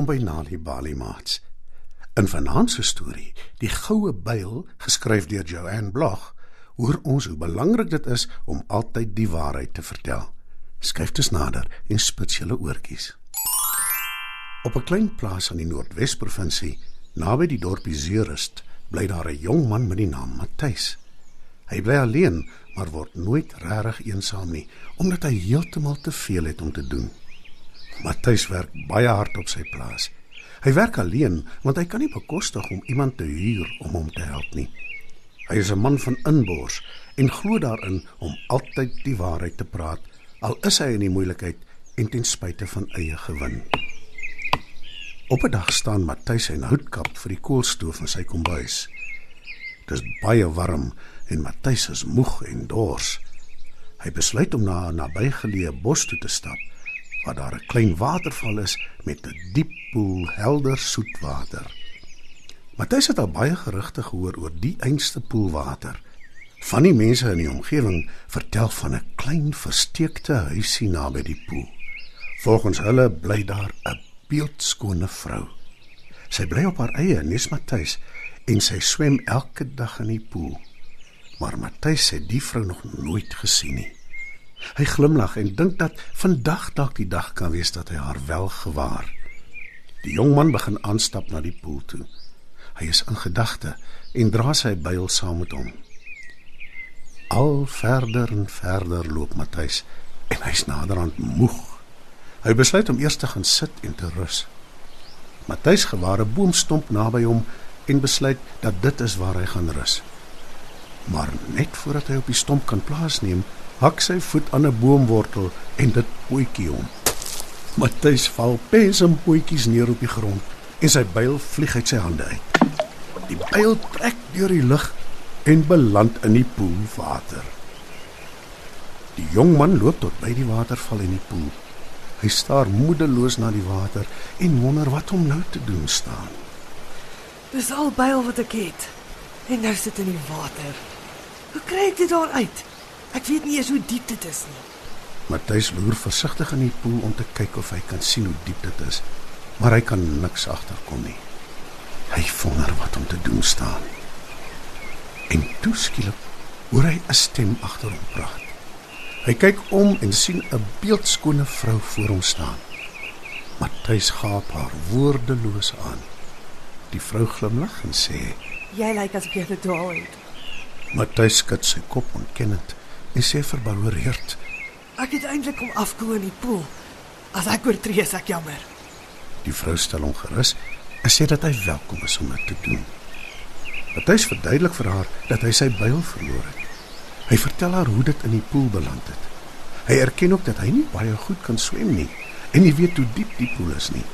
Welkom by Nali Bali Mats. In vanaand se storie, Die Goue Byl, geskryf deur Joanne Blog, hoor ons hoe belangrik dit is om altyd die waarheid te vertel. Skryf dus nader en spits julle oortjies. Op 'n klein plaas in die Noordwes-provinsie, naby die dorpie Zeerust, bly daar 'n jong man met die naam Matthys. Hy bly alleen, maar word nooit regtig eensaam nie, omdat hy heeltemal te veel het om te doen. Matthys werk baie hard op sy plaas. Hy werk alleen want hy kan nie bekostig om iemand te huur om hom te help nie. Hy is 'n man van inbors en glo daarin om altyd die waarheid te praat al is hy in die moeilikheid en ten spyte van eie gewin. Op 'n dag staan Matthys in houtkap vir die koolstoof in sy kombuis. Dit is baie warm en Matthys is moeg en dors. Hy besluit om na 'n nabygeleë bos toe te stap waar daar 'n klein waterval is met 'n diep poel helder soet water. Matthys het al baie gerugte gehoor oor die einste poelwater. Van die mense in die omgewing vertel van 'n klein versteekte huisie naby die poel. Volgens hulle bly daar 'n beeldskone vrou. Sy bly op haar eie, nes Matthys, en sy swem elke dag in die poel. Maar Matthys het die vrou nog nooit gesien nie. Hy glimlag en dink dat vandag dalk die dag kan wees dat hy haar wel gewaar. Die jong man begin aanstap na die poel toe. Hy is in gedagte en dra sy byl saam met hom. Al verder en verder loop Matthys en hy's naderhand moeg. Hy besluit om eers te gaan sit en te rus. Matthys gewaar 'n boomstomp naby hom en besluit dat dit is waar hy gaan rus. Maar net voordat hy op die stomp kan plaasneem, hak sy voet aan 'n boomwortel en dit pootjie hom. Matthys val pens en pootjies neer op die grond en sy byl vlieg uit sy hande uit. Die byl trek deur die lug en beland in die poelwater. Die jong man loop tot by die waterval en die poel. Hy staar moedeloos na die water en wonder wat om nou te doen staan. Dis al byl wat ek het. En nou sit in die water. Hoe kry ek dit daar uit? Ek weet nie eens hoe diep dit is nie. Matthys loer versigtig in die poel om te kyk of hy kan sien hoe diep dit is, maar hy kan niks agterkom nie. Hy wonder wat om te doen staan. En toe skielik hoor hy 'n stem agter hom praat. Hy kyk om en sien 'n beeldskone vrou voor hom staan. Matthys gaap haar woordeloos aan. Die vrou glimlag en sê: "Jy lyk asof jy gedwaal het." Matthys skud sy kop ontkennend en sê verboureerd: "Ek het eintlik kom afkoel in die poel. As ek oortree, is ek jammer." Die vrou stel hom gerus en sê dat hy welkom is om dit te doen. Matthys verduidelik vir haar dat hy sy byl verloor het. Hy vertel haar hoe dit in die poel beland het. Hy erken ook dat hy nie baie goed kan swem nie en nie weet hoe diep die poel is nie.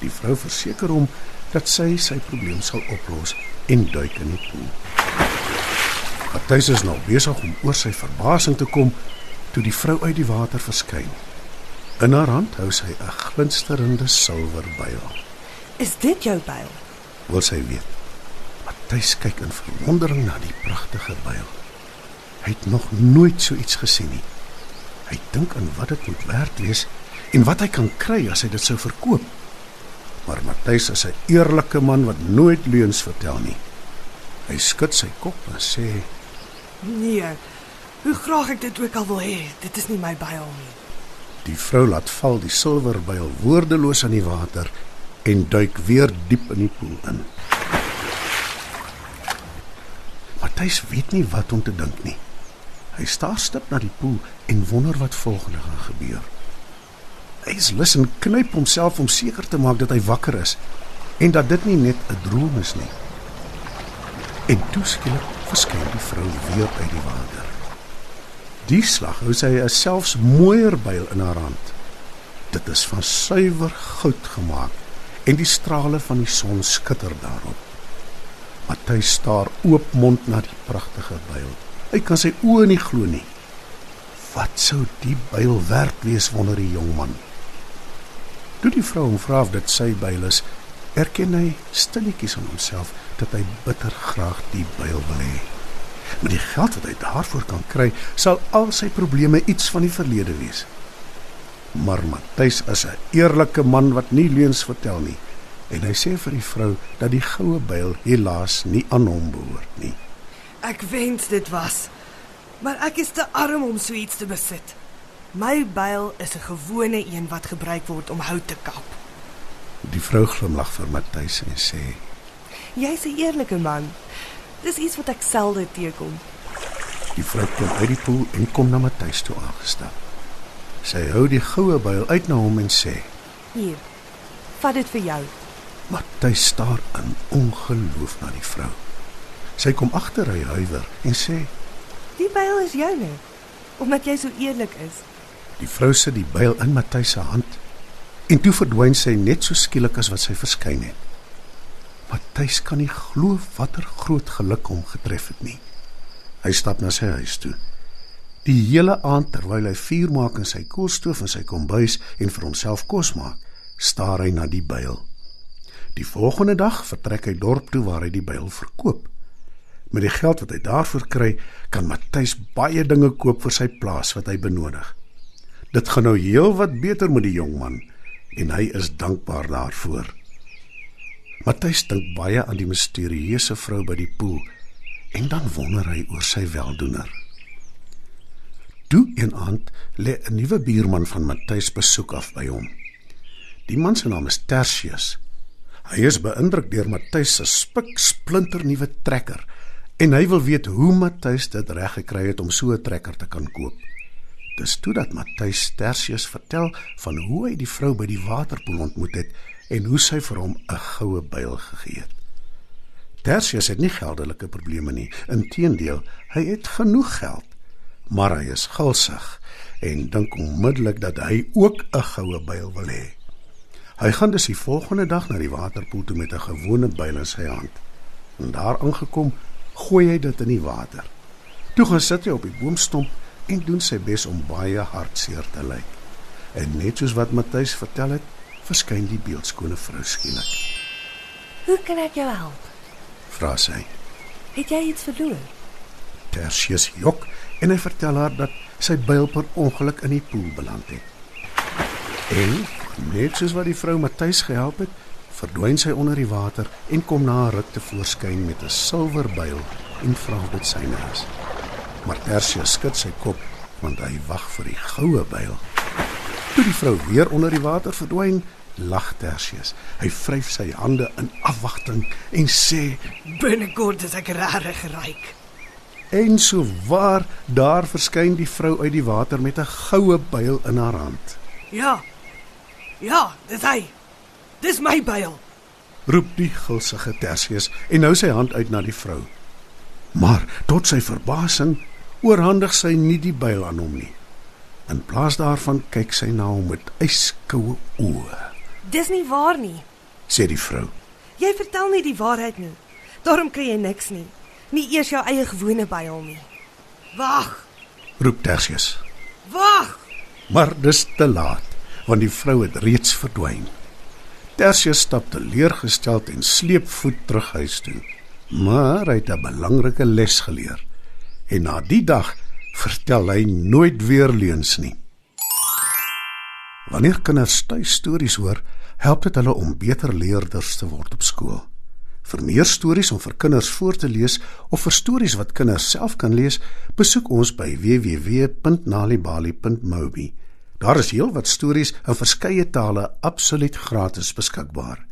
Die vrou verseker hom dat sy sy probleem sal oplos en duik in die poel. Matthys is nou besig om oor sy verbasing te kom toe die vrou uit die water verskyn. In haar hand hou sy 'n glinsterende silwerbyl. "Is dit jou byl?" Wil sy weet. Matthys kyk in verwondering na die pragtige byl. Hy het nog nooit so iets gesien nie. Hy dink aan wat dit moet werd wees en wat hy kan kry as hy dit sou verkoop. Maar Matthys is 'n eerlike man wat nooit leuns vertel nie. Hy skud sy kop en sê: "Nee. Hoe graag ek dit ook al wil hê, dit is nie my byl nie." Die vrou laat val die silwerbyl woordeloos in die water en duik weer diep in die poel in. Matthys weet nie wat om te dink nie. Hy staar stip na die poel en wonder wat volgende gaan gebeur. Hy is lus en knyp homself om seker te maak dat hy wakker is en dat dit nie net 'n droom is nie. En toe skielik verskyn die vrou weer uit die water. Die slag hou sy 'n selfs mooier byl in haar hand. Dit is van suiwer goud gemaak en die strale van die son skitter daarop. Matthys staar oopmond na die pragtige byl. Hy kan sy oë nie glo nie. Wat sou die byl werd wees wonder die jong man. Toe die vrou hom vra of dit sy byl is, erken hy stilletjies aan homself dat hy bitter graag die byl wil hê. Met die geld wat hy daarvoor kan kry, sal al sy probleme iets van die verlede wees. Maar Matthys is 'n eerlike man wat nie leuns vertel nie. En hy sê vir die vrou dat die goue byl helaas nie aan hom behoort nie. Ek wens dit was. Maar ek is te arm om so iets te besit. My byl is 'n gewone een wat gebruik word om hout te kap. Die vrou glimlag vir Matthys en sê: "Jy's 'n eerlike man. Dis iets wat ek selde teekom." Die vrou kom uit die poel en kom na Matthys toe aangestap. Sy hou die goue byl uit na hom en sê: "Hier. Vat dit vir jou." Matthys staar in ongeloof na die vrou. Sy kom agter hy huiwer en sê: "Die byl is joune, omdat jy so eerlik is." Die vrou sit die byl in Matthys se hand en toe verdwyn sy net so skielik as wat sy verskyn het. Matthys kan nie glo watter groot geluk hom getref het nie. Hy stap na sy huis toe. Die hele aand terwyl hy vuur maak in sy koolstoof in sy kombuis en vir homself kos maak, staar hy na die byl. Die volgende dag vertrek hy dorp toe waar hy die byl verkoop. Met die geld wat hy daarvoor kry, kan Matthys baie dinge koop vir sy plaas wat hy benodig. Dit gaan nou heel wat beter met die jong man en hy is dankbaar daarvoor. Matthys dink baie aan die misterieuse vrou by die poel en dan wonder hy oor sy weldoener. Toe een aand lê 'n nuwe buurman van Matthys besoek af by hom. Die man se naam is Tertius. Hy is beïndruk deur Matthys se spik splinter nuwe trekker en hy wil weet hoe Matthys dit reg gekry het om so 'n trekker te kan koop. Dis toe dat Matthys Tertius vertel van hoe hy die vrou by die waterpoel ontmoet het en hoe sy vir hom 'n goue byl gegee het. Tertius het nie geldelike probleme nie. Inteendeel, hy het genoeg geld. Maar hy is gulsig en dink onmiddellik dat hy ook 'n goue byl wil hê. Hy gaan dus die volgende dag na die waterpoel toe met 'n gewone byl in sy hand. En daar aangekom, gooi hy dit in die water. Toe gaan sit hy op die boomstomp en doen sy bes om baie hartseer te ly. En net soos wat Matthys vertel het, verskyn die beeldskone vrou skielik. "Hoe kan ek jou help?" Vra sy. "Het jy iets verloor?" Tertius jok en hy vertel haar dat sy byl per ongeluk in die poel beland het. En net soos wat die vrou Matthys gehelp het, verdwyn sy onder die water en kom na 'n ruk te voorskyn met 'n silwer byl en vra of dit syne is. Maar Tertius skud sy kop want hy wag vir die goue byl. Toe die vrou weer onder die water verdwyn, lag Tertius. Hy vryf sy hande in afwagting en sê: "Binnekort is ek regtig ryk." "En so waar daar verskyn die vrou uit die water met 'n goue byl in haar hand." "Ja. Ja, dis hy. Dis my byl." roep die gulsige Tertius en hou sy hand uit na die vrou. Maar tot sy verbasing oorhandig sy nie die byl aan hom nie. In plaas daarvan kyk sy na hom met yskoue oë. "Dis nie waar nie. Sê die vrou. Jy vertel nie die waarheid nie. Daarom kry jy niks nie. Nie eers jou eie gewone byl nie. Wag. Roep Tertius. Wag. Maar dis te laat, want die vrou het reeds verdwyn. Tertius stap teleurgesteld en sleep voet terug huis toe. Maar hy het 'n belangrike les geleer. En na die dag vertel hy nooit weer leuns nie. Wanneer kinders tuis stories hoor, help dit hulle om beter leerders te word op skool. Vir meer stories om vir kinders voor te lees of vir stories wat kinders self kan lees, besoek ons by www.nalibali.mobi. Daar is heelwat stories in verskeie tale absoluut gratis beskikbaar.